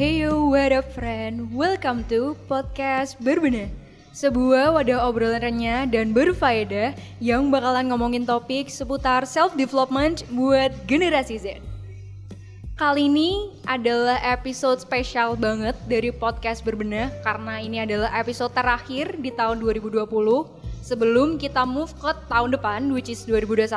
Hey yo, what up friend? Welcome to podcast Berbenah Sebuah wadah obrolan renyah dan berfaedah yang bakalan ngomongin topik seputar self-development buat generasi Z. Kali ini adalah episode spesial banget dari podcast Berbenah Karena ini adalah episode terakhir di tahun 2020 Sebelum kita move ke tahun depan, which is 2021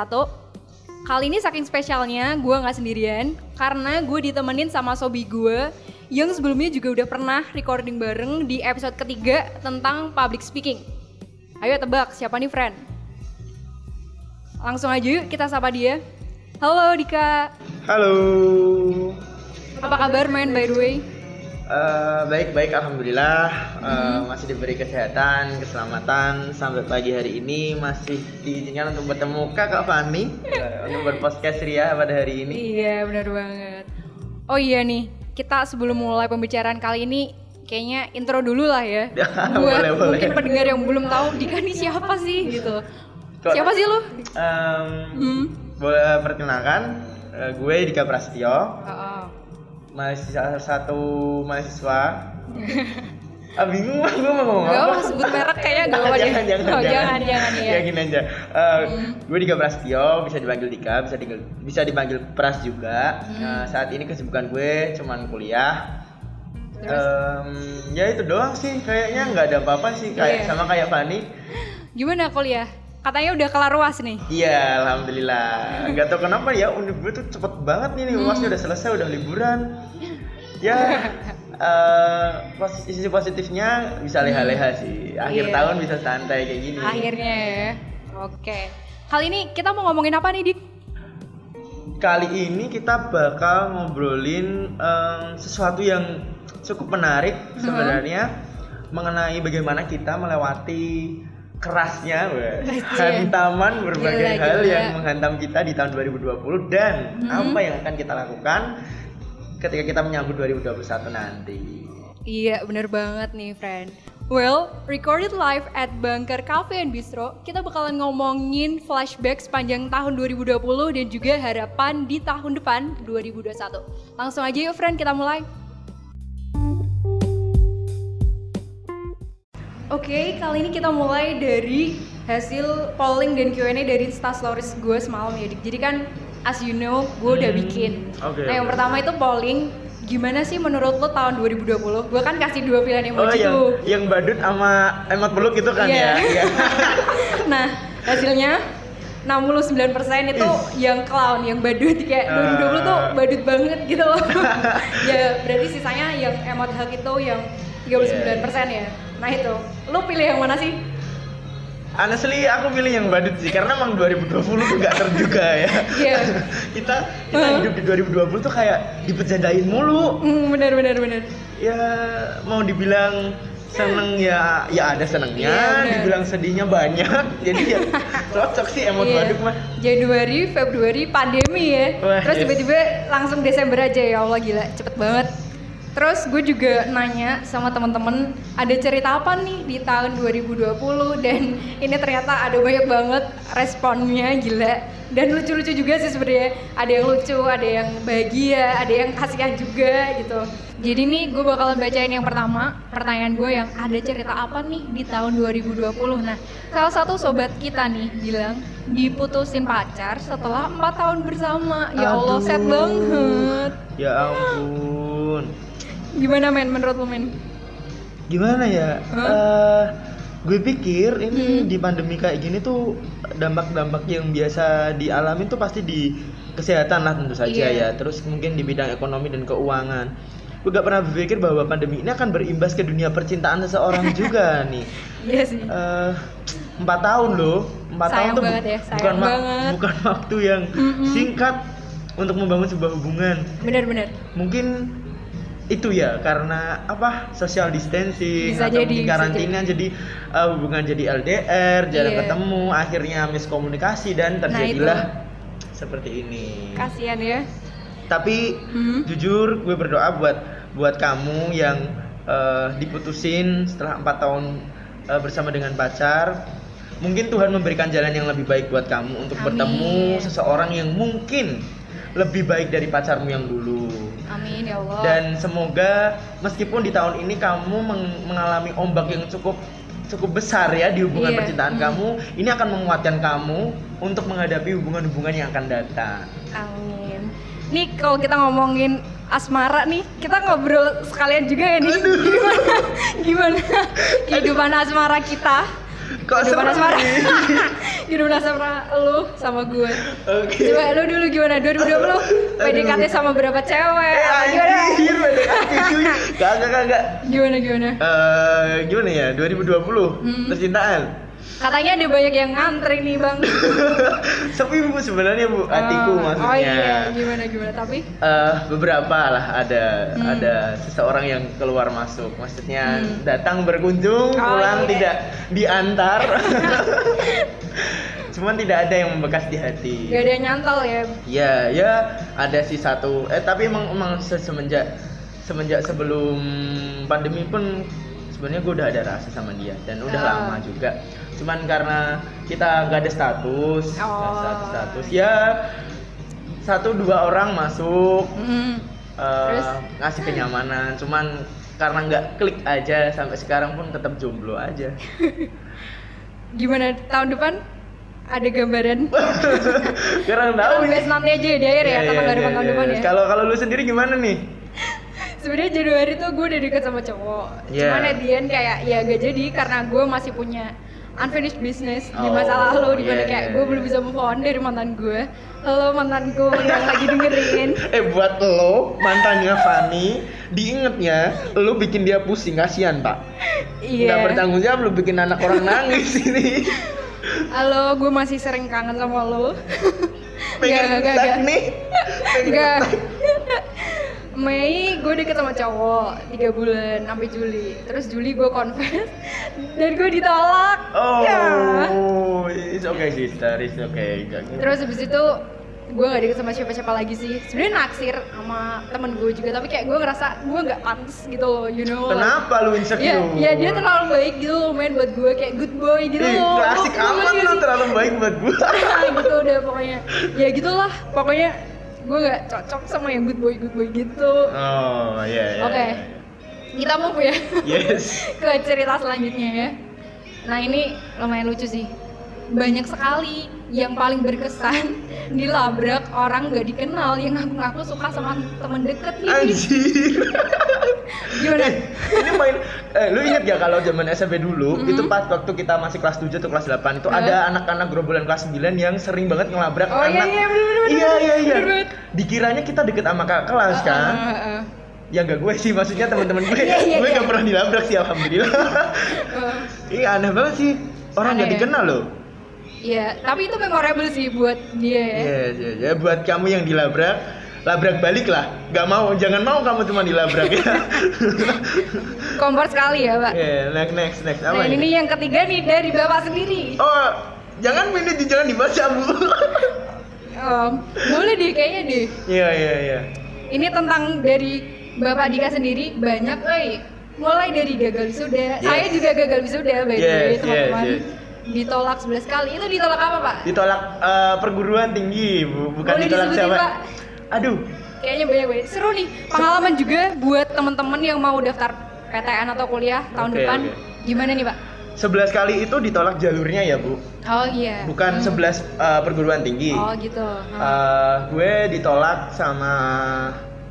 Kali ini saking spesialnya gue nggak sendirian karena gue ditemenin sama sobi gue yang sebelumnya juga udah pernah recording bareng di episode ketiga tentang public speaking. Ayo tebak siapa nih friend? Langsung aja yuk kita sapa dia. Halo Dika, Halo. apa kabar main by the way? Eh, baik-baik alhamdulillah Eh, masih diberi kesehatan, keselamatan sampai pagi hari ini masih diizinkan untuk bertemu Kakak Fani eh, untuk berpodcast Ria pada hari ini. Iya benar banget. Oh iya nih, kita sebelum mulai pembicaraan kali ini kayaknya intro dulu lah ya. Buat Boleh, boleh. mungkin pendengar yang belum tahu Dika nih siapa sih gitu. Kok- Siapa sih lu? Em, Hmm. boleh perkenalkan eh, gue Dika Prasetyo, Oh, oh. mahasiswa satu mahasiswa. ah bingung gue mau ngomong Gak apa. apa sebut merek kayaknya gak apa deh. jangan, jangan, oh, jangan, jangan, ya. ya gini aja. Eh, Gue Dika Prasetyo, bisa dipanggil Dika, bisa dipanggil, bisa dipanggil Pras juga. Hmm. Nah, saat ini kesibukan gue cuman kuliah. Terus? Em, ya itu doang sih, kayaknya nggak ada apa-apa sih, kayak Iya. sama kayak Fani. Gimana kuliah? Katanya udah kelar uas nih. Iya, alhamdulillah. Gak tau kenapa ya, univ gue tuh cepet banget nih, nih Hmm. uasnya udah selesai, udah liburan. Ya, eh posisi positifnya bisa leha-leha sih. Akhir Iya. tahun bisa santai kayak gini. Akhirnya ya. Oke. Kali ini kita mau ngomongin apa nih, Dik? Kali ini kita bakal ngobrolin em, sesuatu yang cukup menarik Hmm. sebenarnya mengenai bagaimana kita melewati kerasnya Anjir. hantaman berbagai Gila, hal gila. yang menghantam kita di tahun 2020 dan Hmm. apa yang akan kita lakukan ketika kita menyambut 2021 nanti. Iya, bener banget nih, friend. Well, recorded live at Bunker Cafe and Bistro, kita bakalan ngomongin flashback sepanjang tahun 2020 dan juga harapan di tahun depan 2021. Langsung aja yuk, friend, kita mulai. Oke, kali ini kita mulai dari hasil polling dan Q&A dari Instastories gue semalam ya. Jadi kan, as you know, gue udah Hmm, bikin. oke, nah, yang oke. pertama itu polling, gimana sih menurut lo tahun 2020? Gue kan kasih dua pilihan Oh emoji yang tuh. yang badut sama emot peluk itu kan Iya. ya? Iya. nah, hasilnya 69% itu yang clown, yang badut kayak 2020 tuh Ah. badut banget gitu loh. ya berarti sisanya yang emot hug itu yang 39% ya. Nah itu, lo pilih yang mana sih? Honestly aku pilih yang badut sih karena emang 2020 tuh gak terduga ya. Iya. kita kita Huh? hidup di 2020 tuh kayak dipecandain mulu. Hmm, bener bener bener. Ya mau dibilang seneng ya ya ada senengnya, Iya, bener. dibilang sedihnya banyak. Jadi ya cocok sih emot Iya. badut mah. Januari, Februari pandemi ya. Wah, Terus yes. tiba-tiba langsung Desember aja ya Allah gila, cepet banget. Terus gue juga nanya sama temen-temen ada cerita apa nih di tahun 2020 dan ini ternyata ada banyak banget responnya gila dan lucu-lucu juga sih sebenarnya ada yang lucu, ada yang bahagia, ada yang kasihan juga gitu. Jadi nih gue bakalan bacain yang pertama pertanyaan gue yang ada cerita apa nih di tahun 2020. Nah salah satu sobat kita nih bilang diputusin pacar setelah empat tahun bersama. Ya Allah Aduh. banget. Ya ampun. Gimana men menurut lo men? Gimana ya? Hah? Eh, gue pikir ini Hmm. di pandemi kayak gini tuh dampak-dampak yang biasa dialami tuh pasti di kesehatan lah tentu saja Iya. ya. Terus mungkin di bidang ekonomi dan keuangan. Gue gak pernah berpikir bahwa pandemi ini akan berimbas ke dunia percintaan seseorang juga nih. Iya sih. Eh, empat tahun loh, empat tahun tuh bu- banget ya, bukan banget. bukan waktu yang Mm-mm. singkat untuk membangun sebuah hubungan Bener-bener. mungkin itu ya karena apa social distancing Bisa atau jadi, bisa karantina jadi, uh, hubungan jadi LDR jarang Iya. ketemu akhirnya miskomunikasi dan Nah, terjadilah seperti ini Kasihan ya. tapi Hmm. jujur gue berdoa buat buat kamu yang uh, diputusin setelah empat tahun uh, bersama dengan pacar mungkin Tuhan memberikan jalan yang lebih baik buat kamu untuk Amin. bertemu seseorang yang mungkin lebih baik dari pacarmu yang dulu Amin ya Allah. Dan semoga meskipun di tahun ini kamu meng- mengalami ombak yang cukup cukup besar ya di hubungan Iya. percintaan Hmm. kamu, ini akan menguatkan kamu untuk menghadapi hubungan-hubungan yang akan datang. Amin. Nih kalau kita ngomongin asmara nih, kita ngobrol sekalian juga ya nih. Gimana? Gimana kehidupan asmara kita? Kok kehidupan serem asmara. nih? kehidupan asmara lu sama gue. Oke. Coba lu dulu gimana? 2020 PDKT sama berapa cewek? Eh, gimana? anjir, PDKT, cuy. Kagak, kagak. Gimana gimana? Eh, gimana ya? 2020 Hmm. percintaan. Katanya ada banyak yang ngantri nih, Bang. Sepi bu sebenarnya bu, hatiku Oh, maksudnya. Oh iya, gimana gimana? Tapi Eh, beberapa lah ada Hmm. ada seseorang yang keluar masuk maksudnya Hmm. datang berkunjung Oh, pulang iya. tidak diantar cuman tidak ada yang membekas di hati gak ada yang nyantol ya. ya ya ada sih satu eh tapi emang emang se- semenjak semenjak sebelum pandemi pun sebenarnya gue udah ada rasa sama dia dan udah Ah. lama juga cuman karena kita nggak ada status Oh. status status ya satu dua orang masuk Hmm. eh, Terus? ngasih kenyamanan cuman karena nggak klik aja sampai sekarang pun tetap jomblo aja Gimana tahun depan? Ada gambaran? kurang tahu bahas nanti aja di akhir ya, tanggal iya, depan tahun iya. depan ya. kalau kalau lu sendiri gimana nih Sebenarnya Januari tuh gue udah deket sama cowok. Iya. Cuman at the end kayak ya gak jadi karena gue masih punya unfinished business di masa Oh, lalu di mana iya, kayak gue belum bisa move on dari mantan gue. Halo mantanku yang lagi dengerin. eh buat lo mantannya Fani diingetnya lo bikin dia pusing kasihan pak Iya. nggak bertanggung jawab lo bikin anak orang nangis ini Halo, gue masih sering kangen sama lo. pengen Gak, gak, gak. nih pengen Enggak. Mei gue deket sama cowok tiga bulan sampai Juli. Terus Juli gue confess dan gue ditolak. Ya. oh it's okay sister it's okay Gak- Terus habis itu gue gak deket sama siapa-siapa lagi sih. Sebenarnya naksir sama temen gue juga, tapi kayak gue ngerasa gue nggak pantas gitu loh, you know. kenapa lu insecure Ya, ya dia terlalu baik gitu loh, main buat gue kayak good boy gitu Ih, loh. klasik lu amat lu gak terlalu baik buat Nah, gitu udah pokoknya. Ya gitulah, pokoknya gue gak cocok sama yang good boy good boy gitu. oh iya iya Oke. Kita move ya yes ke cerita selanjutnya ya. Nah ini lumayan lucu sih. Banyak sekali yang paling berkesan dilabrak orang gak dikenal yang ngaku-ngaku suka sama temen deket ini. anjir Gimana? Eh, ini main eh, lu inget gak kalau zaman SMP dulu Mhm. itu pas waktu kita masih kelas 7 atau kelas 8 itu Hah? ada anak-anak gerombolan kelas 9 yang sering banget ngelabrak Oh iya anak iya bener bener iya iya iya bener dikiranya kita deket sama kakak kelas kan Uh, uh, uh, ya gak gue sih maksudnya teman-teman gue Iya, iya, gue iya. gak pernah dilabrak sih alhamdulillah uh. iya aneh banget sih orang Aneh gak ya? dikenal loh Iya, tapi itu memorable sih buat dia ya. iya iya iya buat kamu yang dilabrak labrak balik lah gak mau jangan mau kamu cuma dilabrak ya Kompor sekali ya, Pak. Iya, next next next apa Nah, ini yang ketiga nih dari Bapak sendiri. Oh, jangan ini jangan dibaca, Bu. Om, boleh deh kayaknya deh. Iya, iya, iya. Ini tentang dari Bapak Dika sendiri banyak, eh mulai dari gagal wisuda. Yes. Saya juga gagal wisuda by the way, Yes, teman-teman. yes, yes. Ditolak 11 kali. Itu ditolak apa, Pak? Ditolak eh, perguruan tinggi, Bu. Bukan Boleh ditolak siapa? Pak? Aduh. Kayaknya banyak banget. Seru nih. Pengalaman juga buat teman-teman yang mau daftar PTN atau kuliah tahun depan. oke. Gimana nih, Pak? 11 kali itu ditolak jalurnya ya, Bu. Oh iya. Bukan Hmm. 11 eh, perguruan tinggi. Oh gitu. Eh, gue ditolak sama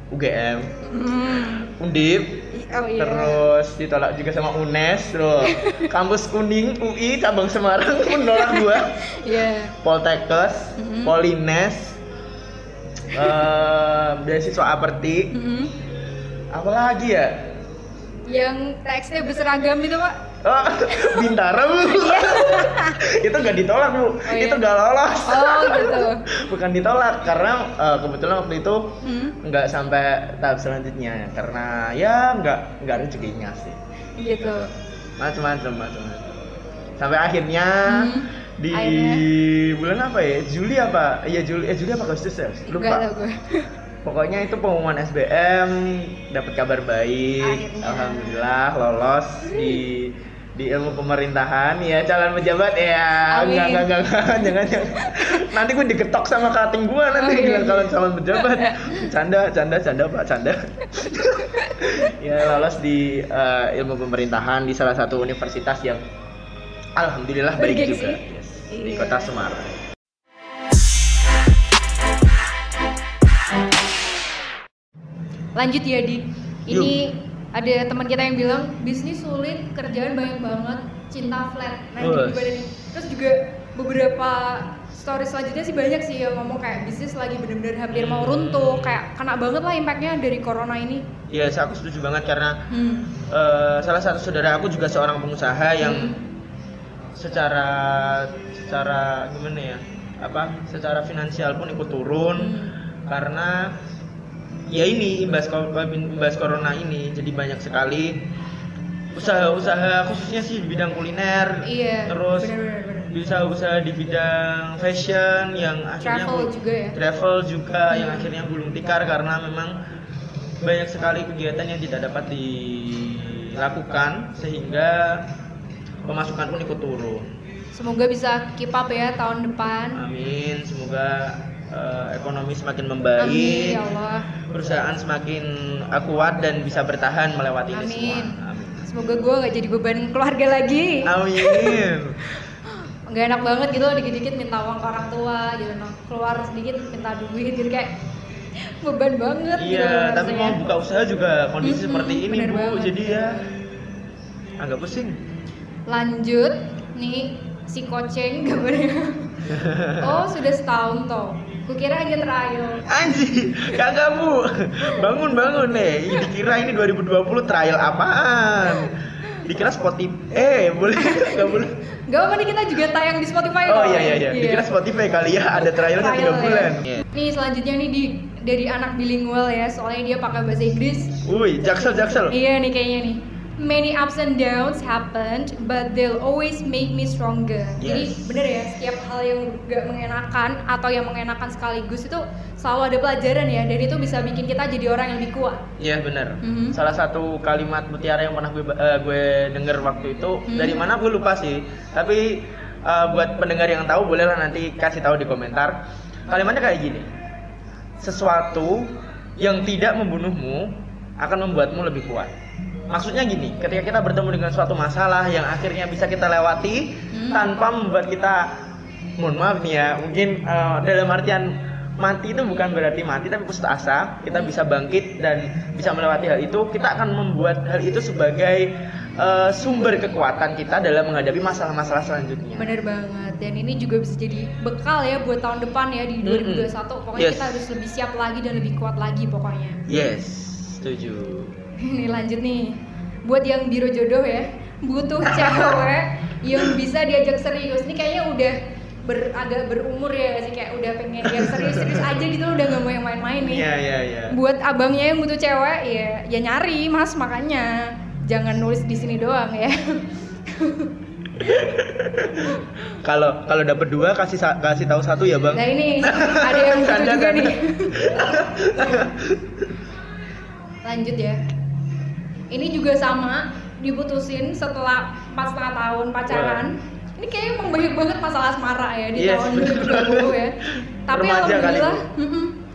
UGM, Hmm. Undip, Oh iya. terus ditolak juga sama UNES, loh. Kampus Kuning UI cabang Semarang pun nolak gua. Iya. Poltekkes, Mhm. Polines, eh beasiswa Aperti, Mm-mm. apa lagi ya? Yang teksnya berseragam itu pak? Oh, Bintara bu, itu nggak ditolak bu, Oh, iya. itu nggak lolos. Oh gitu. Bukan ditolak karena eh, kebetulan waktu itu Hmm. nggak sampai tahap selanjutnya karena ya nggak nggak rezekinya sih. Gitu. Macam-macam, macam-macam. Sampai akhirnya Hmm. Di Akhirnya? bulan apa ya? Juli apa? Iya Juli, eh Juli apa Agustus ya? Gak Lupa. tau gue. Pokoknya itu pengumuman SBM dapat kabar baik, Akhirnya. alhamdulillah lolos di di ilmu pemerintahan ya calon pejabat ya Amin. enggak enggak enggak, jangan jangan nanti gue diketok sama kating gue nanti Oh, iya. bilang calon calon pejabat canda canda canda pak canda ya lolos di eh, ilmu pemerintahan di salah satu universitas yang alhamdulillah baik juga di kota Semarang Lanjut ya Dik. Ini ada teman kita yang bilang bisnis sulit, kerjaan banyak banget, cinta flat. Nah, ini Wes. gimana nih? Terus juga beberapa story selanjutnya sih banyak sih yang ngomong kayak bisnis lagi bener-bener hampir mau runtuh, kayak kena banget lah impactnya dari corona ini. Iya, yes, aku setuju banget karena Hmm. eh, salah satu saudara aku juga seorang pengusaha yang Hmm. secara secara gimana ya apa secara finansial pun ikut turun Hmm. karena ya ini imbas imbas corona ini jadi banyak sekali usaha-usaha khususnya sih di bidang kuliner Iya. terus bisa usaha di bidang fashion yang akhirnya Travel juga ya. travel juga yang Hmm. akhirnya gulung tikar karena memang banyak sekali kegiatan yang tidak dapat dilakukan sehingga pemasukan pun ikut turun. Semoga bisa keep up ya tahun depan. Amin, semoga eh, ekonomi semakin Amin membaik, ya Allah. perusahaan semakin kuat dan bisa bertahan melewati ini semua. Amin. Amin. Semoga gue gak jadi beban keluarga lagi. Amin. nggak enak banget gitu loh dikit-dikit minta uang ke orang tua gitu noh keluar sedikit minta duit gitu kayak beban banget gitu Iya, tapi rasanya. mau buka usaha juga kondisi Mm-mm, seperti ini, Bu. banget. Jadi ya agak pusing. lanjut nih si koceng gambarnya oh sudah setahun toh. Kukira hanya trial. Anjir, kagak bu. Bangun bangun nih. Dikira ini 2020 trial apaan? Dikira Spotify Eh boleh Gak boleh. Gak apa nih kita juga tayang di Spotify Oh kok. iya iya iya. Dikira Spotify kali ya Ada trialnya Trial 3 ya. bulan. Iya. Nih selanjutnya nih di dari anak bilingual ya soalnya dia pakai bahasa Inggris. Wih jaksel jaksel. Iya nih kayaknya nih. Many ups and downs happened, but they'll always make me stronger. Jadi Yes. bener ya, setiap hal yang gak mengenakan atau yang mengenakan sekaligus itu selalu ada pelajaran ya. Dan itu bisa bikin kita jadi orang yang lebih kuat. Iya benar. Mhm. Salah satu kalimat mutiara yang pernah gue eh, gue denger waktu itu Mhm. dari mana gue lupa sih. Tapi eh, buat pendengar yang tahu bolehlah nanti kasih tahu di komentar. Kalimatnya kayak gini. Sesuatu yang tidak membunuhmu akan membuatmu lebih kuat. Maksudnya gini, ketika kita bertemu dengan suatu masalah yang akhirnya bisa kita lewati Hmm. tanpa membuat kita mohon maaf nih ya, mungkin eh, dalam artian mati itu bukan berarti mati tapi putus asa kita bisa bangkit dan bisa melewati hal itu kita akan membuat hal itu sebagai eh, sumber kekuatan kita dalam menghadapi masalah-masalah selanjutnya Bener banget. Dan ini juga bisa jadi bekal ya buat tahun depan ya di Mhm. 2021. Pokoknya Yes. kita harus lebih siap lagi dan lebih kuat lagi pokoknya. yes setuju Ini lanjut nih. Buat yang biro jodoh ya, butuh cewek yang bisa diajak serius. Ini kayaknya udah ber, agak berumur ya nggak sih kayak udah pengen yang serius-serius aja gitu loh, udah gak mau yang main-main nih. iya iya iya Buat abangnya yang butuh cewek ya ya nyari mas makanya jangan nulis di sini doang ya. kalau kalau dapat dua kasih kasih tahu satu ya bang Nah ini ada yang butuh juga nih. Lanjut ya. Ini juga sama diputusin setelah empat setengah tahun pacaran. Ini kayaknya emang banyak banget masalah asmara ya di Yes, tahun bener. 2020 ya. Tapi alhamdulillah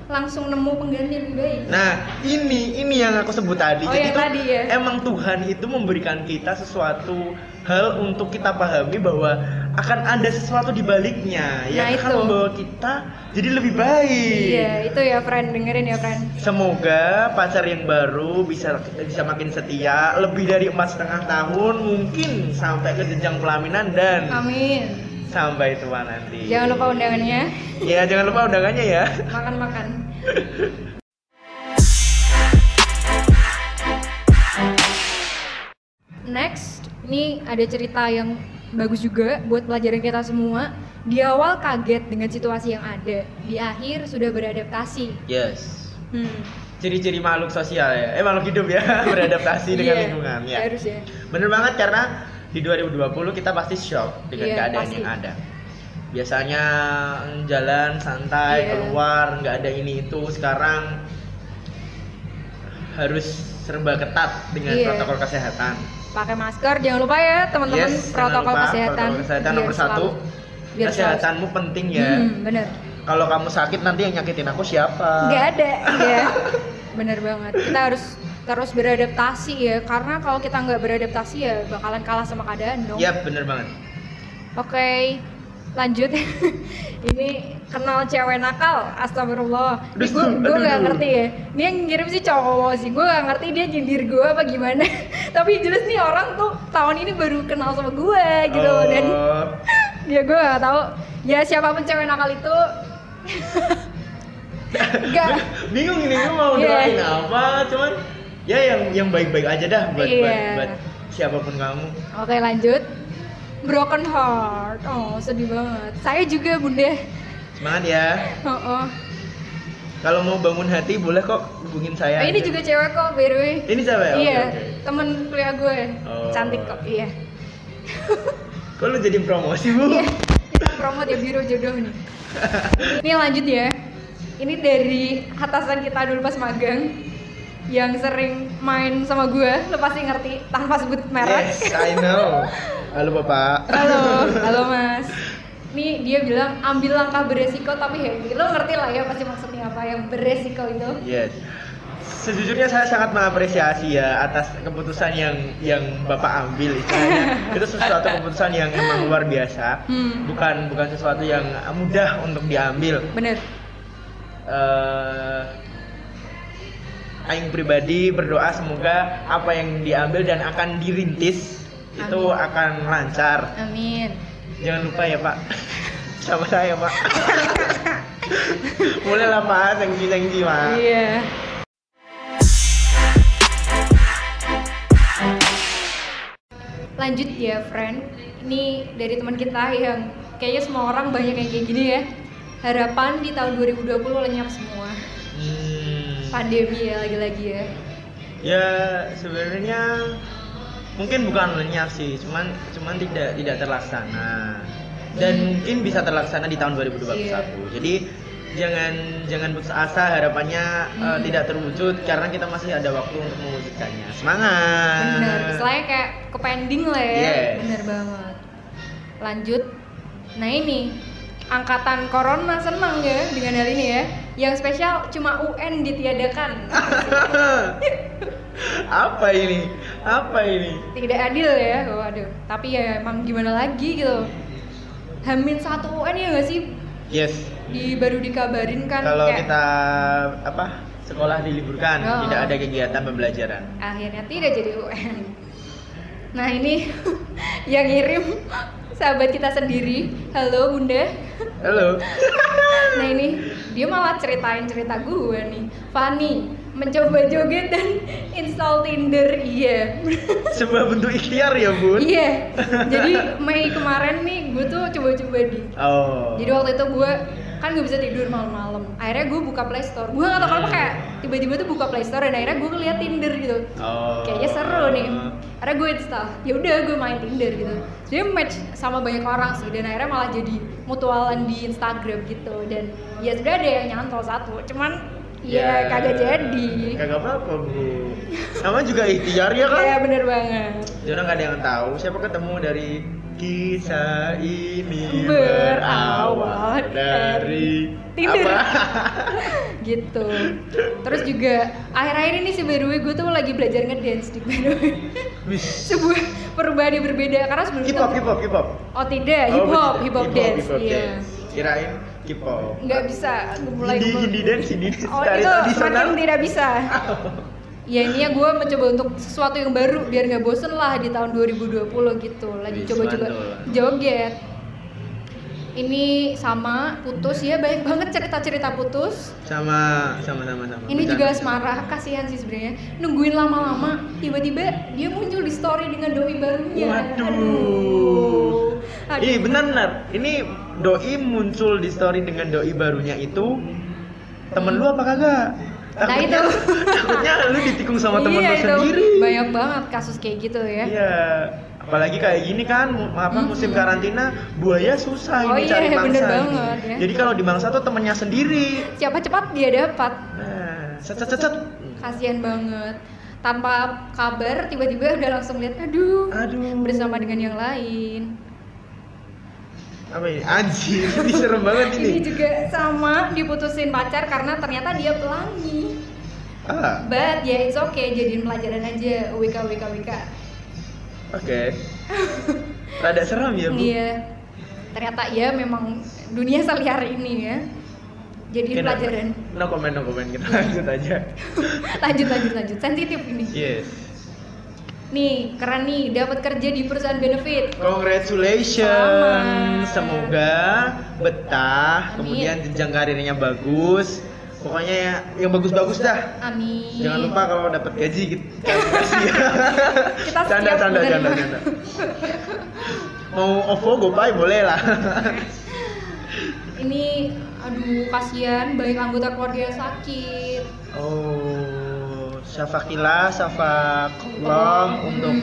langsung nemu pengganti lebih baik. Nah, ini ini yang aku sebut tadi. Oh, Jadi yang tuh tadi ya. emang Tuhan itu memberikan kita sesuatu hal untuk kita pahami bahwa akan ada sesuatu di baliknya yang Nah, akan itu. membawa kita jadi lebih baik. Iya, itu ya friend, dengerin ya friend. Semoga pacar yang baru bisa bisa makin setia lebih dari empat setengah tahun mungkin sampai ke jenjang pelaminan dan Amin. sampai tua nanti. Jangan lupa undangannya, Ya jangan lupa undangannya ya. makan-makan. Next, ini ada cerita yang bagus juga buat pelajaran kita semua. Di awal kaget dengan situasi yang ada, di akhir sudah beradaptasi. Yes. Hmm. Ciri-ciri makhluk sosial ya. Eh makhluk hidup ya beradaptasi dengan Iya, lingkungan ya. Harus ya. Bener banget karena di 2020 kita pasti shock dengan Iya, keadaan pasti. yang ada. Biasanya jalan santai Iya. keluar nggak ada ini itu sekarang harus serba ketat dengan Iya. protokol kesehatan. Pakai masker. Jangan lupa ya teman-teman Yes, protokol lupa, kesehatan. protokol kesehatan nomor satu. selalu- biar selalu- Kesehatanmu penting ya. Hmm, bener. Kalau kamu sakit nanti yang nyakitin aku siapa? Nggak ada, ya. Bener banget. Kita harus terus beradaptasi ya, karena kalau kita nggak beradaptasi ya bakalan kalah sama keadaan dong. Yap, bener banget. Oke, lanjut. ini kenal cewek nakal, astagfirullah. Gue gue aduh. ngerti ya. Ini yang ngirim sih cowok sih. Gue nggak ngerti dia nyindir gue apa gimana. Tapi jelas nih orang tuh tahun ini baru kenal sama gue gitu Oh, dan ya gue nggak tahu. Ya siapa pun cewek nakal itu. Gak. bingung ini gue mau Iya. doain apa, cuman ya yang yang baik-baik aja dah buat buat, Iya. buat siapa pun kamu. Oke lanjut. Broken heart. Oh sedih banget. Saya juga bunda. Semangat ya. Oh, oh. Kalau mau bangun hati boleh kok hubungin saya. Eh, ini aja. juga cewek kok by the way. Ini siapa ya? Oke, iya, oke. temen kuliah gue. Oh. Cantik kok, iya. Kok lu jadi promosi, Bu? Iya, kita promote ya biro jodoh nih. Ini lanjut ya. Ini dari atasan kita dulu pas magang yang sering main sama gue, lo pasti ngerti tanpa sebut merek. Yes, I know. Halo Bapak. Halo, halo Mas. Nih dia bilang ambil langkah beresiko tapi happy. Lo ngerti lah ya pasti maksudnya apa yang beresiko itu. Yes. Sejujurnya saya sangat mengapresiasi ya atas keputusan yang yang Bapak ambil istilahnya. itu sesuatu keputusan yang emang luar biasa. Hmm. Bukan bukan sesuatu yang mudah untuk diambil. Bener. eh Aing pribadi berdoa semoga apa yang diambil dan akan dirintis itu Amin. akan lancar. Amin. Jangan lupa ya Pak, sama saya Pak. Boleh lah Pak, thank Pak. Iya. Lanjut ya, friend. Ini dari teman kita yang kayaknya semua orang banyak yang kayak gini ya. Harapan di tahun 2020 lenyap semua. Hmm, Pandemi ya lagi-lagi ya. ya sebenarnya mungkin bukan lenyap sih, cuman cuman tidak tidak terlaksana dan Hmm. mungkin bisa terlaksana di tahun 2021. Iya. Jadi jangan jangan putus asa harapannya eh, Hmm. tidak terwujud karena kita masih ada waktu untuk mewujudkannya. Semangat. Bener, istilahnya kayak ke pending lah ya. Yes. Bener banget. Lanjut. Nah ini angkatan corona senang ya dengan hal ini ya. Yang spesial cuma UN ditiadakan. Apa ini? Apa ini? Tidak adil ya. Waduh. Tapi ya emang gimana lagi gitu. Hamin satu UN ya nggak sih? Yes. Di baru dikabarin kan Kalau kayak kita apa? Sekolah diliburkan, Oh. tidak ada kegiatan pembelajaran. akhirnya tidak jadi UN. Nah ini yang ngirim sahabat kita sendiri. Halo Bunda. Halo. Nah ini dia malah ceritain cerita gue nih. Fanny mencoba joget dan install Tinder. Iya. Sebuah bentuk ikhtiar ya, Bun. Iya. Jadi Mei kemarin nih gue tuh coba-coba di. Oh. Jadi waktu itu gue kan gue bisa tidur malam-malam. Akhirnya gue buka Play Store. Gue gak tau kenapa kayak tiba-tiba tuh buka Play Store dan akhirnya gue ngeliat Tinder gitu. Oh. Kayaknya seru nih. Akhirnya gue install. Ya udah gue main Tinder gitu. Jadi match sama banyak orang sih dan akhirnya malah jadi mutualan di Instagram gitu dan ya sudah ada yang nyantol satu. Cuman ya, kagak jadi. Kagak apa-apa, Bu. Nama juga ikhtiar ya kan? Iya bener banget. Orang nggak ada yang tahu siapa ketemu dari kisah ini Berawal dari Tinder. apa? gitu. Terus juga akhir-akhir ini sih by the way gue tuh lagi belajar ngedance di by the way. Sebuah perubahan yang berbeda karena sebelumnya Hip hop, hip hop, hip hop. Oh tidak, Oh, hip hop, hip hop dance. hip hop Iya. dance. Kirain hip hop. Nggak bisa, gue mulai Hindi, gue- hindi dance, hindi. Oh itu semakin tidak bisa. Ya ini ya gue mencoba untuk sesuatu yang baru biar nggak bosen lah di tahun 2020 gitu. Lagi coba-coba joget. Ini sama putus ya banyak banget cerita-cerita putus. Sama, sama, sama, sama. Ini Bercanda. juga asmara, kasihan sih sebenarnya. Nungguin lama-lama, tiba-tiba dia muncul di story dengan doi barunya. Waduh. Aduh. Ih benar-benar. Ini doi muncul di story dengan doi barunya itu temen lu apa kagak? Nah, itu. takutnya lu ditikung sama temen iya, lu itu sendiri. Banyak banget kasus kayak gitu ya. Iya. Apalagi kayak gini kan, apa musim karantina, buaya susah Oh ini iya, cari mangsa. bener banget, ya. Jadi kalau di mangsa tuh temennya sendiri. Siapa cepat dia dapat. Nah, cet cet cet. Kasihan banget. tanpa kabar tiba-tiba udah langsung lihat aduh, Aduh. bersama dengan yang lain. Apa ini? Anjir, ini serem banget Ini ini. juga sama diputusin pacar karena ternyata dia pelangi. Ah, But ya it's okay jadiin pelajaran aja WK WK WK. oke. Rada serem ya, Bu. Iya. Ternyata ya memang dunia seliar ini ya. No- pelajaran. No comment, no comment. Kita lanjut aja. lanjut lanjut lanjut sensitif ini. Yes. Nih keren nih dapat kerja di perusahaan benefit. Congratulations. Selamat. Semoga betah, Amin. kemudian jenjang karirnya bagus. Pokoknya ya yang bagus-bagus dah. Amin. Jangan lupa kalau dapat gaji ya. Kita canda, canda, canda, canda. Mau OVO, GoPay boleh lah. Ini aduh kasihan banyak anggota keluarga yang sakit. Oh, syafakillah, syafakallah Hmm. untuk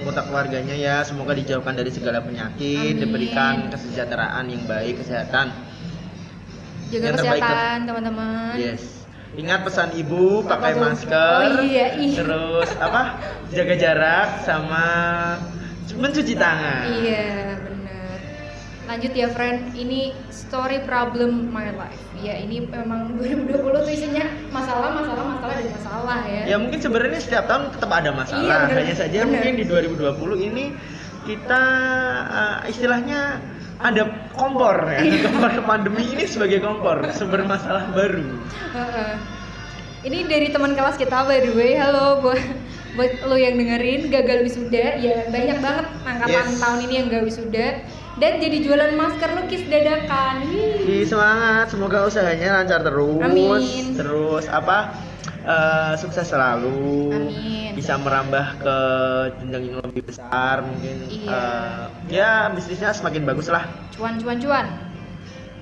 anggota keluarganya ya. Semoga dijauhkan dari segala penyakit, Amin. diberikan kesejahteraan yang baik, kesehatan. Jaga Yang kesehatan teman-teman. Yes. Ingat pesan ibu, pakai masker. Oh iya, iya. Terus apa? Jaga jarak sama mencuci tangan. Iya benar. Lanjut ya friend, ini story problem my life. Ya ini memang 2020 tuh isinya masalah, masalah, masalah dan masalah ya. Ya mungkin sebenarnya setiap tahun tetap ada masalah. Iya, bener. Hanya saja Bener. mungkin di 2020 ini kita uh, istilahnya ada kompor ya. Iya. kompor pandemi ini sebagai kompor, sumber masalah baru. Ini dari teman kelas kita by the way. Halo buat buat lo yang dengerin gagal wisuda ya banyak banget angkatan Yes. tahun ini yang gak wisuda dan jadi jualan masker lukis dadakan. Di semangat, semoga usahanya lancar terus. Amin. Terus apa? uh, sukses selalu. Amin. Bisa merambah ke jenjang yang lebih besar mungkin. Iya. uh, ya bisnisnya semakin bagus lah. Cuan cuan cuan.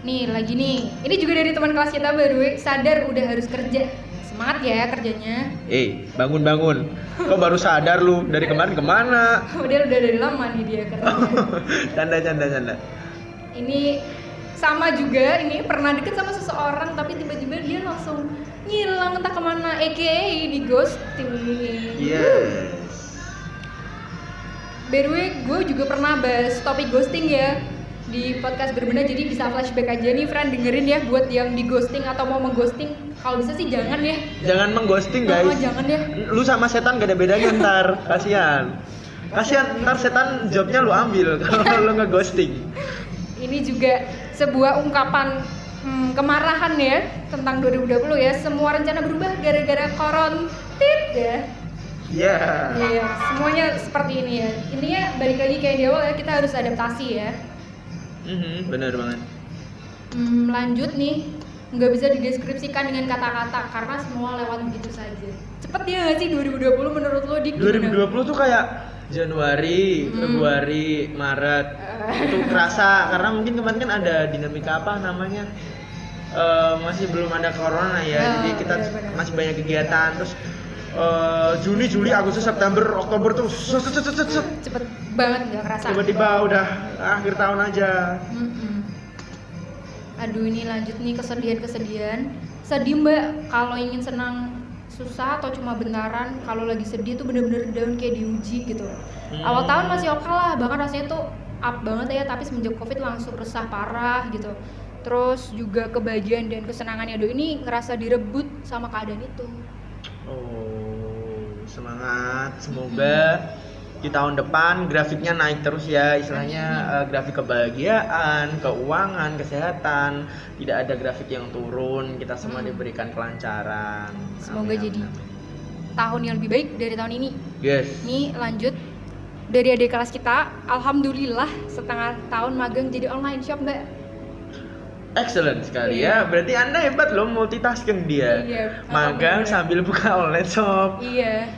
Nih lagi nih. Ini juga dari teman kelas kita way, sadar udah harus kerja. Semangat ya kerjanya. Eh, bangun bangun. Kok baru sadar lu dari kemarin ke mana? Udah udah dari lama nih dia kerjanya. canda canda canda. ini sama juga ini pernah deket sama seseorang tapi tiba-tiba dia langsung ngilang entah ke mana aka di ghosting Yes. by the way gue juga pernah bahas topik ghosting ya di podcast berbeda jadi bisa flashback aja nih friend dengerin ya buat yang di ghosting atau mau mengghosting kalau bisa sih jangan ya Jangan mengghosting Oh, guys. jangan ya Lu sama setan gak ada bedanya ntar. Kasihan. Kasihan ntar setan jobnya lu ambil kalau lu ngeghosting. ini juga sebuah ungkapan hmm, kemarahan ya tentang 2020 ya semua rencana berubah gara-gara korontit ya Ya. Iya, semuanya seperti ini ya. Intinya balik lagi kayak di awal ya, kita harus adaptasi ya. Mhm, bener banget. Hmm, lanjut nih, nggak bisa dideskripsikan dengan kata-kata karena semua lewat begitu saja. Cepet ya nggak sih 2020 menurut lo Dik? gimana? 2020 tuh kayak Januari, Hmm. Februari, Maret itu kerasa karena mungkin kemarin kan ada dinamika apa namanya Eh, masih belum ada corona ya, Ya, jadi kita benar-benar. masih banyak kegiatan terus eh, Juni, Juli, Agustus, September, Oktober tuh set, set, set, set, set. Cepet banget nggak kerasa. tiba-tiba udah akhir tahun aja. Mm-mm. Aduh ini lanjut nih kesedihan-kesedihan. Sedih mbak kalau ingin senang susah atau cuma bentaran kalau lagi sedih tuh bener-bener down kayak diuji gitu. Hmm. Awal tahun masih oke lah bahkan rasanya tuh up banget ya tapi semenjak covid langsung resah parah gitu. Terus juga kebahagiaan dan kesenangannya do ini ngerasa direbut sama keadaan itu. Oh, semangat. Semoga di tahun depan grafiknya naik terus ya, istilahnya eh, grafik kebahagiaan, keuangan, kesehatan. Tidak ada grafik yang turun. Kita semua Hmm. diberikan kelancaran. Semoga Amin, jadi. amin. Tahun yang lebih baik dari tahun ini. Yes. Ini lanjut dari adik kelas kita, alhamdulillah setengah tahun magang jadi online shop mbak. Excellent sekali Iya. ya. Berarti Anda hebat loh multitasking dia. Iya, Magang alhamdulillah. sambil buka online shop. Iya.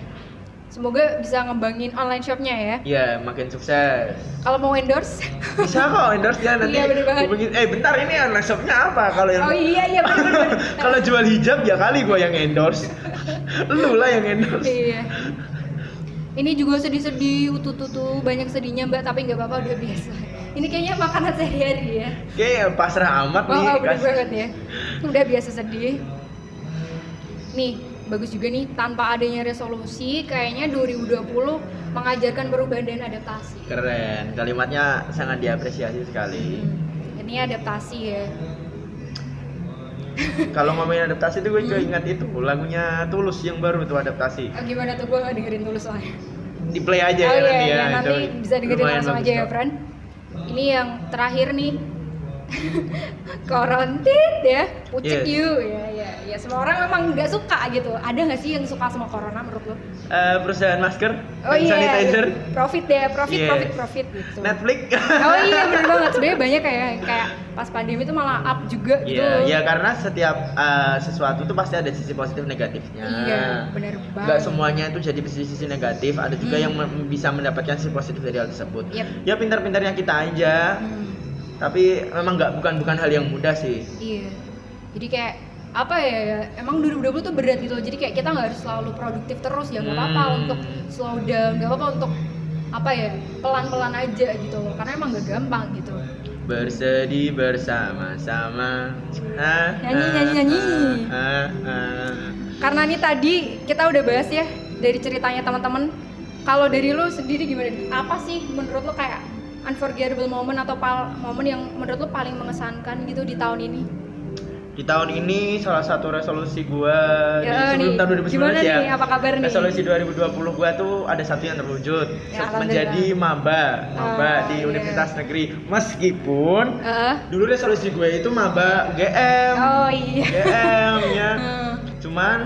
Semoga bisa ngembangin online shopnya ya. Ya, makin sukses. Kalau mau endorse, Bisa kok endorse dia nanti. Iya, bener banget. hubungin- eh bentar ini online shopnya apa? Kalau yang oh iya iya benar-benar. Kalau jual hijab ya kali gua yang endorse. Lu lah yang endorse. iya. Ini juga sedih-sedih, tuh banyak sedihnya mbak, tapi nggak apa-apa udah biasa. Ini kayaknya makanan sehari-hari ya. Kayak pasrah amat Oh, nih. oh bener kas- banget ya. Udah biasa sedih. Nih, bagus juga nih tanpa adanya resolusi kayaknya 2020 mengajarkan perubahan dan adaptasi. Keren, kalimatnya sangat diapresiasi sekali. Hmm, Ini adaptasi ya. Kalau ngomongin adaptasi itu gue Hmm. keinget itu lagunya Tulus yang baru itu adaptasi. Oh, gimana tuh gue gak dengerin tulus soalnya. Di play aja oh ya iya, nanti iya, ya. nanti bisa dengerin langsung aja ya, friend. Ini yang terakhir nih. Korontit ya, pucet Yes. you ya ya ya semua orang memang nggak suka gitu. Ada nggak sih yang suka sama corona menurut lo? Eh, perusahaan masker, Oh iya, sanitizer, profit deh, profit, Yes. profit, profit gitu. Netflix. Oh iya bener banget. Sebenarnya banyak kayak kayak pas pandemi itu malah up juga gitu. Iya, ya karena setiap eh, sesuatu tuh pasti ada sisi positif negatifnya. Iya, bener banget. Nggak semuanya itu jadi sisi-sisi negatif, ada juga Hmm. yang bisa mendapatkan sisi positif dari hal tersebut. Yep. Ya pintar-pintarnya kita aja, Hmm, tapi memang nggak bukan bukan hal yang mudah sih. iya. Jadi kayak apa ya, ya, emang 2020 tuh berat gitu loh. Jadi kayak kita nggak harus selalu produktif terus ya nggak apa-apa Hmm. untuk slow down, nggak apa-apa untuk apa ya pelan-pelan aja gitu loh. Karena emang gak gampang gitu. Bersedih bersama-sama. Nyanyi, nyanyi, nyanyi. Karena ini tadi kita udah bahas ya dari ceritanya teman-teman. Kalau dari lu sendiri gimana? Apa sih menurut lu kayak unforgettable moment atau pal momen yang menurut lu paling mengesankan gitu di tahun ini? Di tahun ini salah satu resolusi di Ya, sebelum nih. tahun 2019 Gimana ya. nih? Apa kabar nih? Resolusi 2020 gua tuh ada satu yang terwujud Ya, menjadi maba, maba Ah, di iya. Universitas Negeri. Meskipun Heeh. dulu resolusi gue itu maba UGM. oh iya. UGM ya. Cuman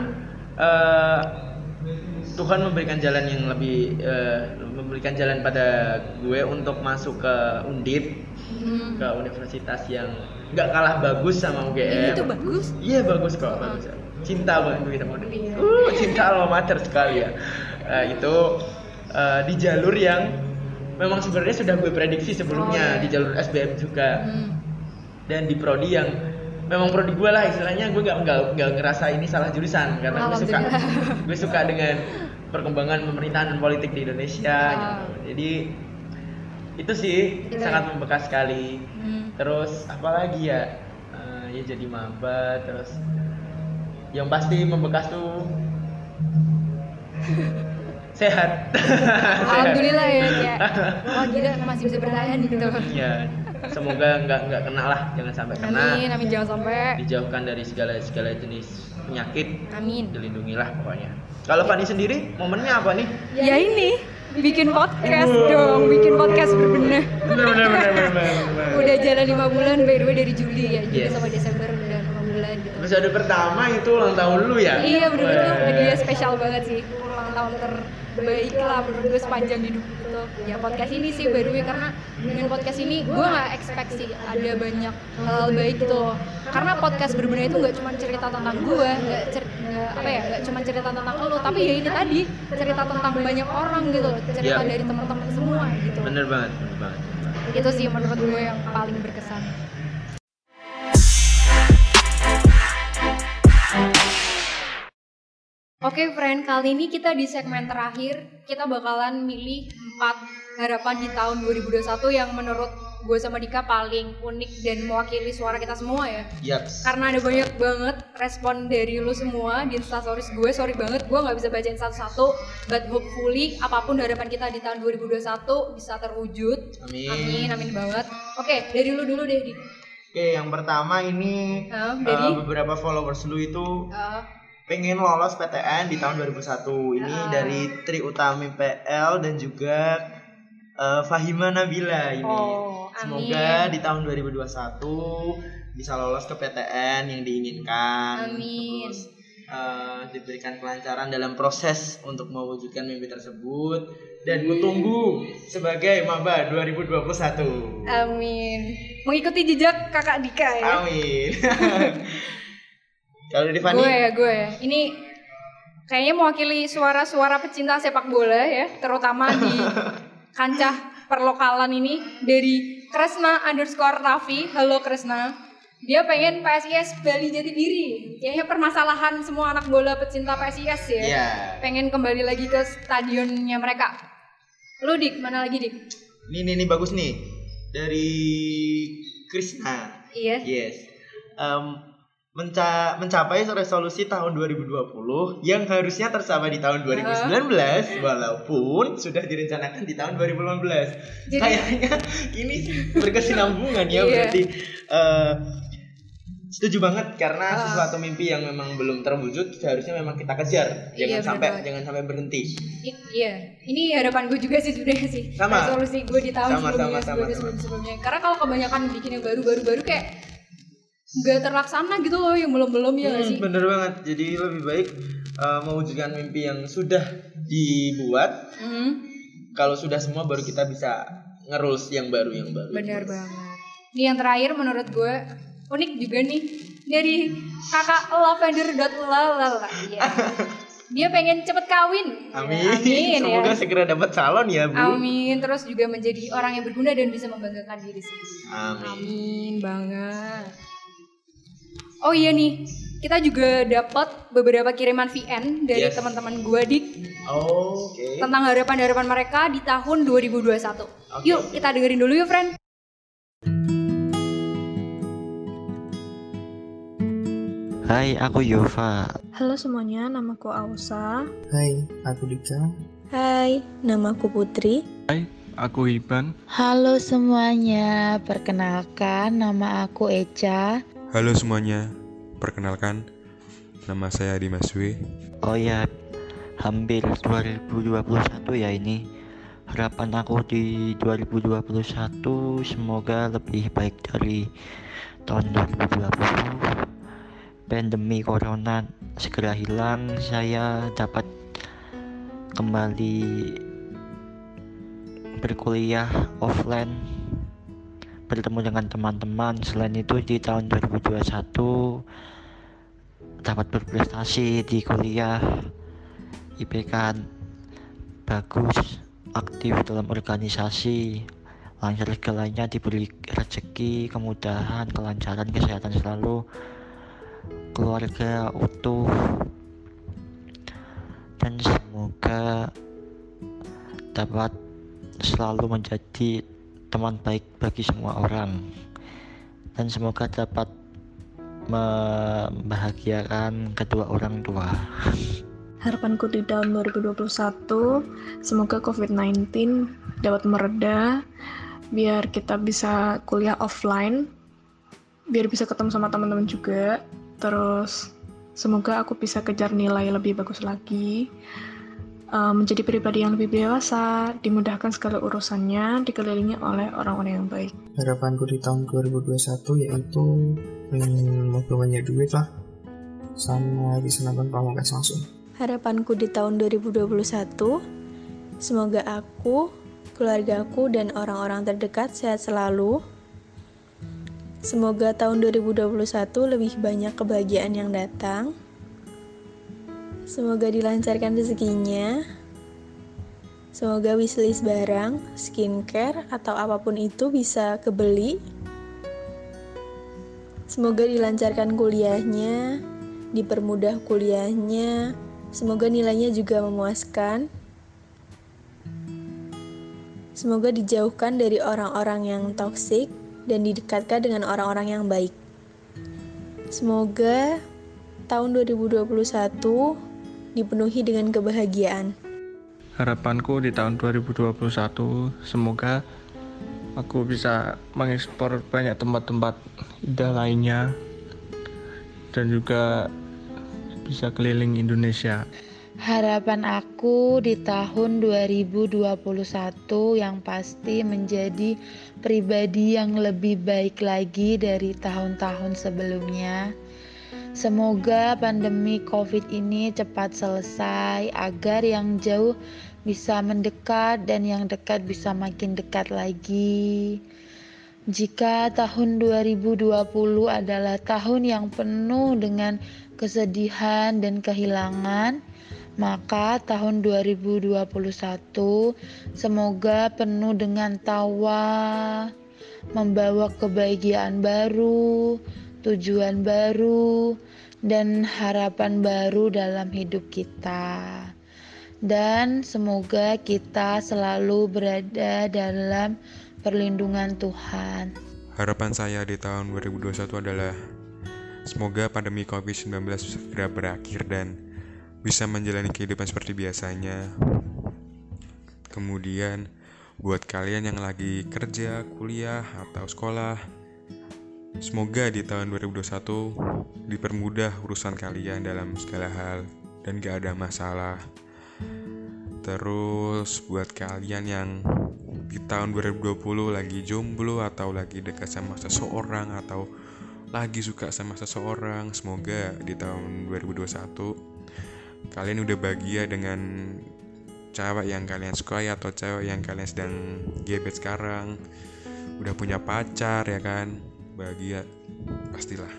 eh, Tuhan memberikan jalan yang lebih eh, memberikan jalan pada gue untuk masuk ke Undip Hmm. ke universitas yang nggak kalah bagus sama Ini UGM. tuh bagus. Iya bagus kok, bagus. Cinta banget gue sama dia. Uh, cinta alma mater sekali ya. Eh, itu eh, di jalur yang memang sebenarnya sudah gue prediksi sebelumnya Oh, iya. di jalur SBM juga Hmm. dan di prodi yang memang prodi gue lah istilahnya gue nggak nggak ngerasa ini salah jurusan karena gue suka gue suka dengan perkembangan pemerintahan dan politik di Indonesia Ah. gitu. jadi itu sih Itu sangat membekas sekali Hmm. terus apalagi ya Eh, ya jadi maba terus yang pasti membekas tuh sehat Alhamdulillah ya wah gila masih bisa bertahan gitu. ya semoga nggak nggak kena lah jangan sampai kena Amin, amin jangan sampai. dijauhkan dari segala segala jenis penyakit Amin. dilindungilah pokoknya kalau Fani sendiri momennya apa nih Ya ini bikin podcast dong, bikin podcast berbenah. bener bener bener bener, bener. Udah jalan lima bulan by the way dari Juli ya, Juli Yes. sampai Desember udah lima bulan gitu. episode pertama itu ulang tahun lu ya Iya bener-bener Wah. hadiah spesial banget sih ulang tahun terbaik lah menurut gue sepanjang hidup gitu. Ya podcast ini sih by the way karena dengan podcast ini gue nggak expect sih ada banyak hal baik gitu loh. Karena podcast berbenah itu nggak cuma cerita tentang gue, nggak cer- nggak apa ya, nggak cuma cerita tentang lo, tapi ya ini tadi cerita tentang banyak orang gitu loh, cerita Iya. dari teman-teman semua gitu. bener banget bener banget Itu sih menurut gue yang paling berkesan. Oke friend, kali ini kita di segmen terakhir. Kita bakalan milih 4 harapan di tahun 2021 yang menurut gue sama Dika paling unik dan mewakili suara kita semua ya. Yaps. karena ada banyak banget respon dari lu semua di instastories gue sorry banget gue nggak bisa bacain satu-satu. But hopefully apa pun harapan kita di tahun 2021 bisa terwujud. Amin. amin amin banget. Oke dari lu dulu deh Dik. Oke, yang pertama ini eh, dari? beberapa followers lu itu Eh, pengen lolos PTN di tahun 2001. Ini Ah. dari Tri Utami PL dan juga eh, Fahima Nabila ini. Oh, Semoga di tahun 2021 bisa lolos ke PTN yang diinginkan. Amin. Terus eh, diberikan kelancaran dalam proses untuk mewujudkan mimpi tersebut dan ku tunggu sebagai maba 2021. amin mengikuti jejak kakak Dika ya Amin. Kalau dari Fani, gue ya gue. Ya ini kayaknya mewakili suara-suara pecinta sepak bola ya terutama di kancah perlokalan ini dari Kresna underscore Raffi. Halo Kresna. Dia pengen PSIS Bali Jati Diri. Kayaknya permasalahan semua anak bola pecinta PSIS ya. Iya. pengen kembali lagi ke stadionnya mereka. Lu dik mana lagi dik? Ini ini, ini bagus nih. Dari Krishna. iya. Yes. Em, menca mencapai resolusi tahun 2020 yang harusnya tercapai di tahun 2019 walaupun sudah direncanakan di tahun 2015. Jadi- Kayaknya ini berkesinambungan ya Iya. berarti eh, setuju banget karena Ah. sesuatu mimpi yang memang belum terwujud seharusnya memang kita kejar. Jangan Iya, sampai banget. jangan sampai berhenti. I- iya, ini harapan gue juga sih sebenarnya sih. Sama. Resolusi gue di tahun Sama, sebelumnya, sama, sama, sebelumnya, sama. sebelum sebelumnya. Karena kalau kebanyakan bikin yang baru-baru-baru kayak nggak terlaksana gitu loh yang belum-belum ya nggak Hmm, sih. bener banget. Jadi lebih baik eh, mewujudkan mimpi yang sudah dibuat. Hmm, Kalau sudah semua baru kita bisa ngerules yang baru yang baru. benar banget. Ini yang terakhir menurut gue unik juga nih dari kakak lavender.lalala. Iya. Dia pengen cepet kawin. Ya, Amin. Amin Semoga ya. segera dapat calon ya, Bu. Amin. Terus juga menjadi orang yang berguna dan bisa membanggakan diri sendiri. Amin. Amin banget. Oh iya nih, kita juga dapat beberapa kiriman VN dari Yes. teman-teman gua dik Oh, Oke. tentang harapan-harapan mereka di tahun 2021. Oke, Yuk, oke. kita dengerin dulu yuk, friend. Hai, aku Yova. Halo semuanya, namaku Ausa. Hai, aku Dika. Hai, namaku Putri. Aku Iban. Halo semuanya, perkenalkan nama aku Eca. Halo semuanya, perkenalkan nama saya Dimas W. Oh ya, hampir 2021 ya ini. Harapan aku di 2021 semoga lebih baik dari tahun 2020. Pandemi corona segera hilang, saya dapat kembali berkuliah offline bertemu dengan teman-teman. Selain itu di tahun 2021 dapat berprestasi di kuliah IPK bagus aktif dalam organisasi. Lancar segalanya diberi rezeki kemudahan kelancaran kesehatan selalu. Keluarga utuh. Dan semoga dapat selalu menjadi teman baik bagi semua orang dan semoga dapat membahagiakan kedua orang tua. Harapanku di tahun 2021, semoga COVID-19 dapat mereda, biar kita bisa kuliah offline, biar bisa ketemu sama teman-teman juga. Terus, semoga aku bisa kejar nilai lebih bagus lagi, menjadi pribadi yang lebih dewasa, dimudahkan segala urusannya, dikelilingi oleh orang-orang yang baik. Harapanku di tahun 2021 yaitu moga banyak duit lah sama bisa nonton pamungkas langsung. Harapanku di tahun 2021, semoga aku, keluargaku, dan orang-orang terdekat sehat selalu. Semoga tahun 2021 lebih banyak kebahagiaan yang datang. Semoga dilancarkan rezekinya. Semoga wishlist barang, skincare, atau apa pun itu bisa kebeli. Semoga dilancarkan kuliahnya, dipermudah kuliahnya, semoga nilainya juga memuaskan. Semoga dijauhkan dari orang-orang yang toksik dan didekatkan dengan orang-orang yang baik. Semoga tahun 2021 dipenuhi dengan kebahagiaan. Harapanku di tahun 2021 semoga aku bisa mengekspor banyak tempat-tempat indah lainnya dan juga bisa keliling Indonesia. Harapan aku di tahun 2021 yang pasti menjadi pribadi yang lebih baik lagi dari tahun-tahun sebelumnya. Semoga pandemi COVID ini cepat selesai agar yang jauh bisa mendekat dan yang dekat bisa makin dekat lagi. Jika tahun 2020 adalah tahun yang penuh dengan kesedihan dan kehilangan, maka tahun 2021 semoga penuh dengan tawa, membawa kebahagiaan baru, tujuan baru, dan harapan baru dalam hidup kita. Dan semoga kita selalu berada dalam perlindungan Tuhan. Harapan saya di tahun 2021 adalah Semoga pandemi COVID-19 segera berakhir dan bisa menjalani kehidupan seperti biasanya. Kemudian, buat kalian yang lagi kerja, kuliah, atau sekolah, semoga di tahun 2021 dipermudah urusan kalian dalam segala hal dan gak ada masalah. Terus buat kalian yang di tahun 2020 lagi jomblo atau lagi dekat sama seseorang atau lagi suka sama seseorang, semoga di tahun 2021 kalian udah bahagia dengan cewek yang kalian sukai atau cewek yang kalian sedang gebet sekarang udah punya pacar ya kan bahagia pastilah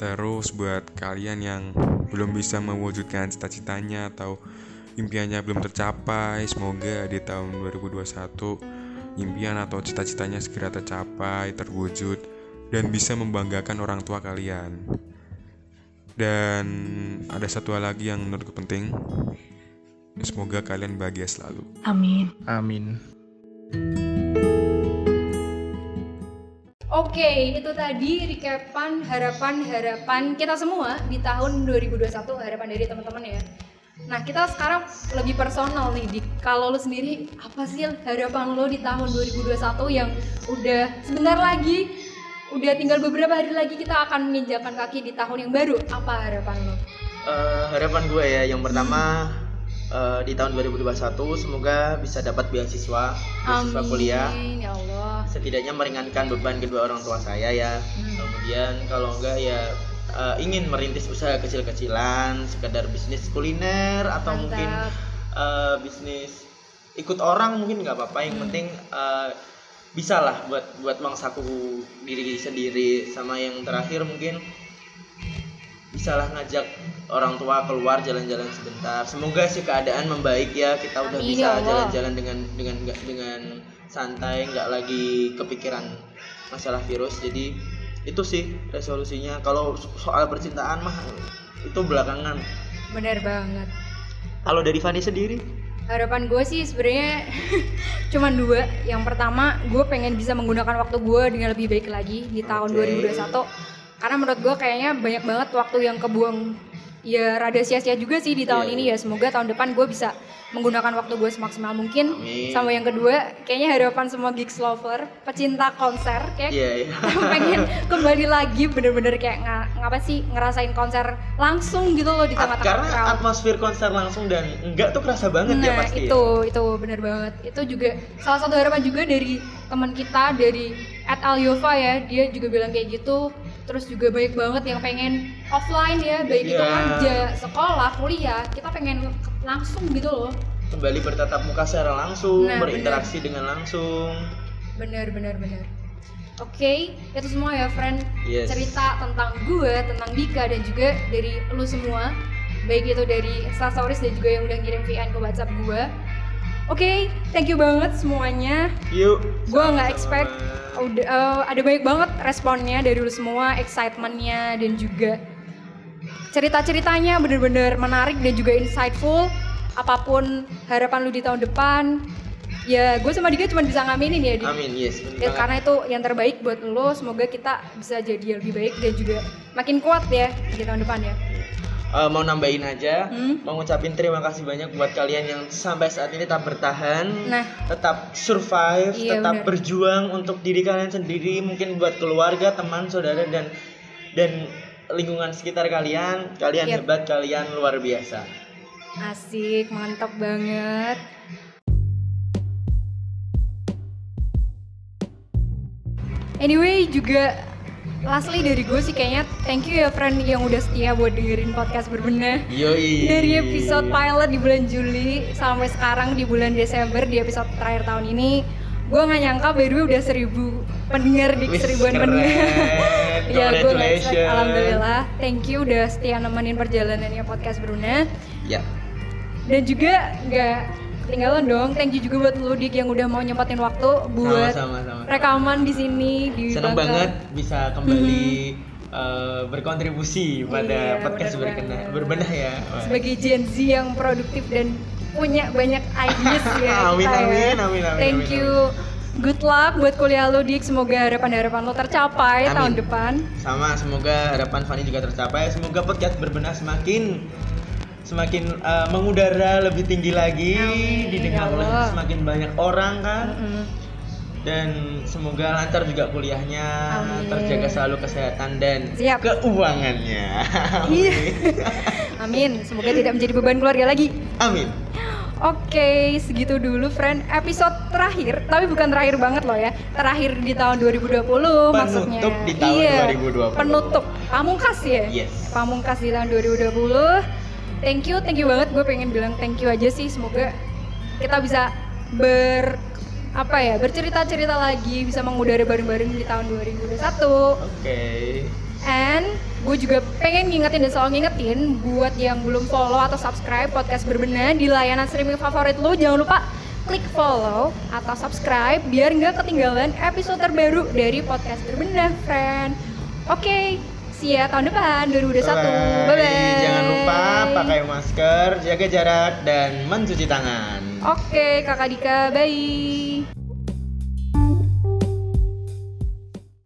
terus buat kalian yang belum bisa mewujudkan cita-citanya atau impiannya belum tercapai semoga di tahun 2021 impian atau cita-citanya segera tercapai terwujud dan bisa membanggakan orang tua kalian dan ada satu hal lagi yang menurutku penting. Semoga kalian bahagia selalu. Amin. Amin. Oke, itu tadi recapan harapan-harapan kita semua di tahun 2021, harapan dari teman-teman ya. Nah, kita sekarang lebih personal nih, di kalau lo sendiri apa sih harapan lo di tahun 2021 yang udah sebentar lagi udah tinggal beberapa hari lagi kita akan menginjakan kaki di tahun yang baru. Apa harapan lo? Uh, harapan gue ya, yang pertama uh, di tahun 2021 semoga bisa dapat beasiswa, beasiswa Amin, kuliah. Ya Allah. Setidaknya meringankan beban kedua orang tua saya ya. Hmm. Kemudian kalau enggak ya uh, ingin merintis usaha kecil-kecilan, sekedar bisnis kuliner atau Mantap. mungkin uh, bisnis ikut orang mungkin nggak apa-apa. Yang Hmm. penting uh, bisa lah buat buat mangsaku diri sendiri sama yang terakhir mungkin bisalah ngajak orang tua keluar jalan-jalan sebentar semoga sih keadaan membaik ya kita udah Amin, bisa ya jalan-jalan dengan dengan dengan santai nggak lagi kepikiran masalah virus jadi itu sih resolusinya kalau so- soal percintaan mah itu belakangan Bener banget. kalau dari Fanny sendiri Harapan gue sih sebenarnya cuman dua. Yang pertama, gue pengen bisa menggunakan waktu gue dengan lebih baik lagi di tahun Oke. 2021. Karena menurut gue kayaknya banyak banget waktu yang kebuang ya rada sia-sia juga sih di tahun Iya, ini ya. Semoga tahun depan gue bisa menggunakan waktu gue semaksimal mungkin. Amin. Sama yang kedua, kayaknya harapan semua gigs lover, pecinta konser kayak Iya, iya. pengen kembali lagi bener-bener kayak nga- ngapa sih ngerasain konser langsung gitu loh di tengah-tengah karena crowd. atmosfer konser langsung dan enggak tuh kerasa banget nah ya pasti ya. itu itu bener banget itu juga salah satu harapan juga dari teman kita dari at Alyova ya dia juga bilang kayak gitu terus juga banyak banget yang pengen offline ya baik itu Iya. kerja sekolah kuliah kita pengen langsung gitu loh. Kembali bertatap muka secara langsung Nah, berinteraksi dengan langsung. Bener bener bener. Oke itu semua ya friend. Yes. cerita tentang gue tentang Dika dan juga dari lu semua. Baik itu dari Instastories dan juga yang udah ngirim VN ke WhatsApp gue Oke, thank you banget semuanya. yuk. Gue nggak expect udah eh, ada banyak banget responnya dari lu semua excitementnya dan juga cerita ceritanya bener-bener menarik dan juga insightful. Apa pun harapan lu di tahun depan ya gue sama Dika cuma bisa ngaminin ya Di. amin yes Ya, karena itu yang terbaik buat lo semoga kita bisa jadi lebih baik dan juga makin kuat ya di tahun depan ya Eh, mau nambahin aja Hmm. mau ngucapin terima kasih banyak buat kalian yang sampai saat ini tetap bertahan nah tetap survive Iya, tetap bener. berjuang untuk diri kalian sendiri mungkin buat keluarga teman saudara dan dan lingkungan sekitar kalian kalian Yep. hebat kalian luar biasa asik mantap banget Anyway juga lastly dari gue sih kayaknya thank you ya friend yang udah setia buat dengerin podcast berbenah. Yoi. Dari episode pilot di bulan Juli sampai sekarang di bulan Desember di episode terakhir tahun ini gue nggak nyangka baru udah seribu pendengar di seribuan keren. pendengar. Ya gue alhamdulillah thank you udah setia nemenin perjalanannya podcast Bruna ya dan juga nggak ketinggalan dong thank you juga buat lu Dik yang udah mau nyempatin waktu buat sama sama rekaman di sini di senang Bangka. banget bisa kembali eh, berkontribusi pada Iya, podcast bener berbenah banget. berbenah ya Wah. sebagai Gen Z yang produktif dan punya banyak ideas ya Amin, kita ya. amin, amin, amin, Thank amin, you good luck buat kuliah lo dik semoga harapan-harapan lo tercapai Amin. tahun depan Sama semoga harapan Fani juga tercapai. Semoga podcast berbenah semakin semakin eh, mengudara lebih tinggi lagi, Amin, didengar ya oleh semakin banyak orang kan. Mm-mm. Dan semoga lancar juga kuliahnya, Amin. terjaga selalu kesehatan dan Siap. keuangannya. Iya. Amin semoga tidak menjadi beban keluarga lagi Amin. Oke, segitu dulu friend episode terakhir, tapi bukan terakhir banget loh ya. Terakhir di tahun 2020 maksudnya. Penutup di tahun iya, 2020. Penutup. Pamungkas ya? Yes. Pamungkas di tahun 2020. Thank you, thank you banget. Gue pengen bilang thank you aja sih. Semoga kita bisa ber apa ya bercerita-cerita lagi bisa mengudara bareng-bareng di tahun 2021 Oke. And gue juga pengen ngingetin dan selalu ngingetin buat yang belum follow atau subscribe podcast berbenah di layanan streaming favorit lo jangan lupa klik follow atau subscribe biar nggak ketinggalan episode terbaru dari podcast berbenah friend. Oke, see ya tahun depan 2021. Bye bye. Jangan lupa pakai masker, jaga jarak dan mencuci tangan. Oke, Kakak Dika, bye.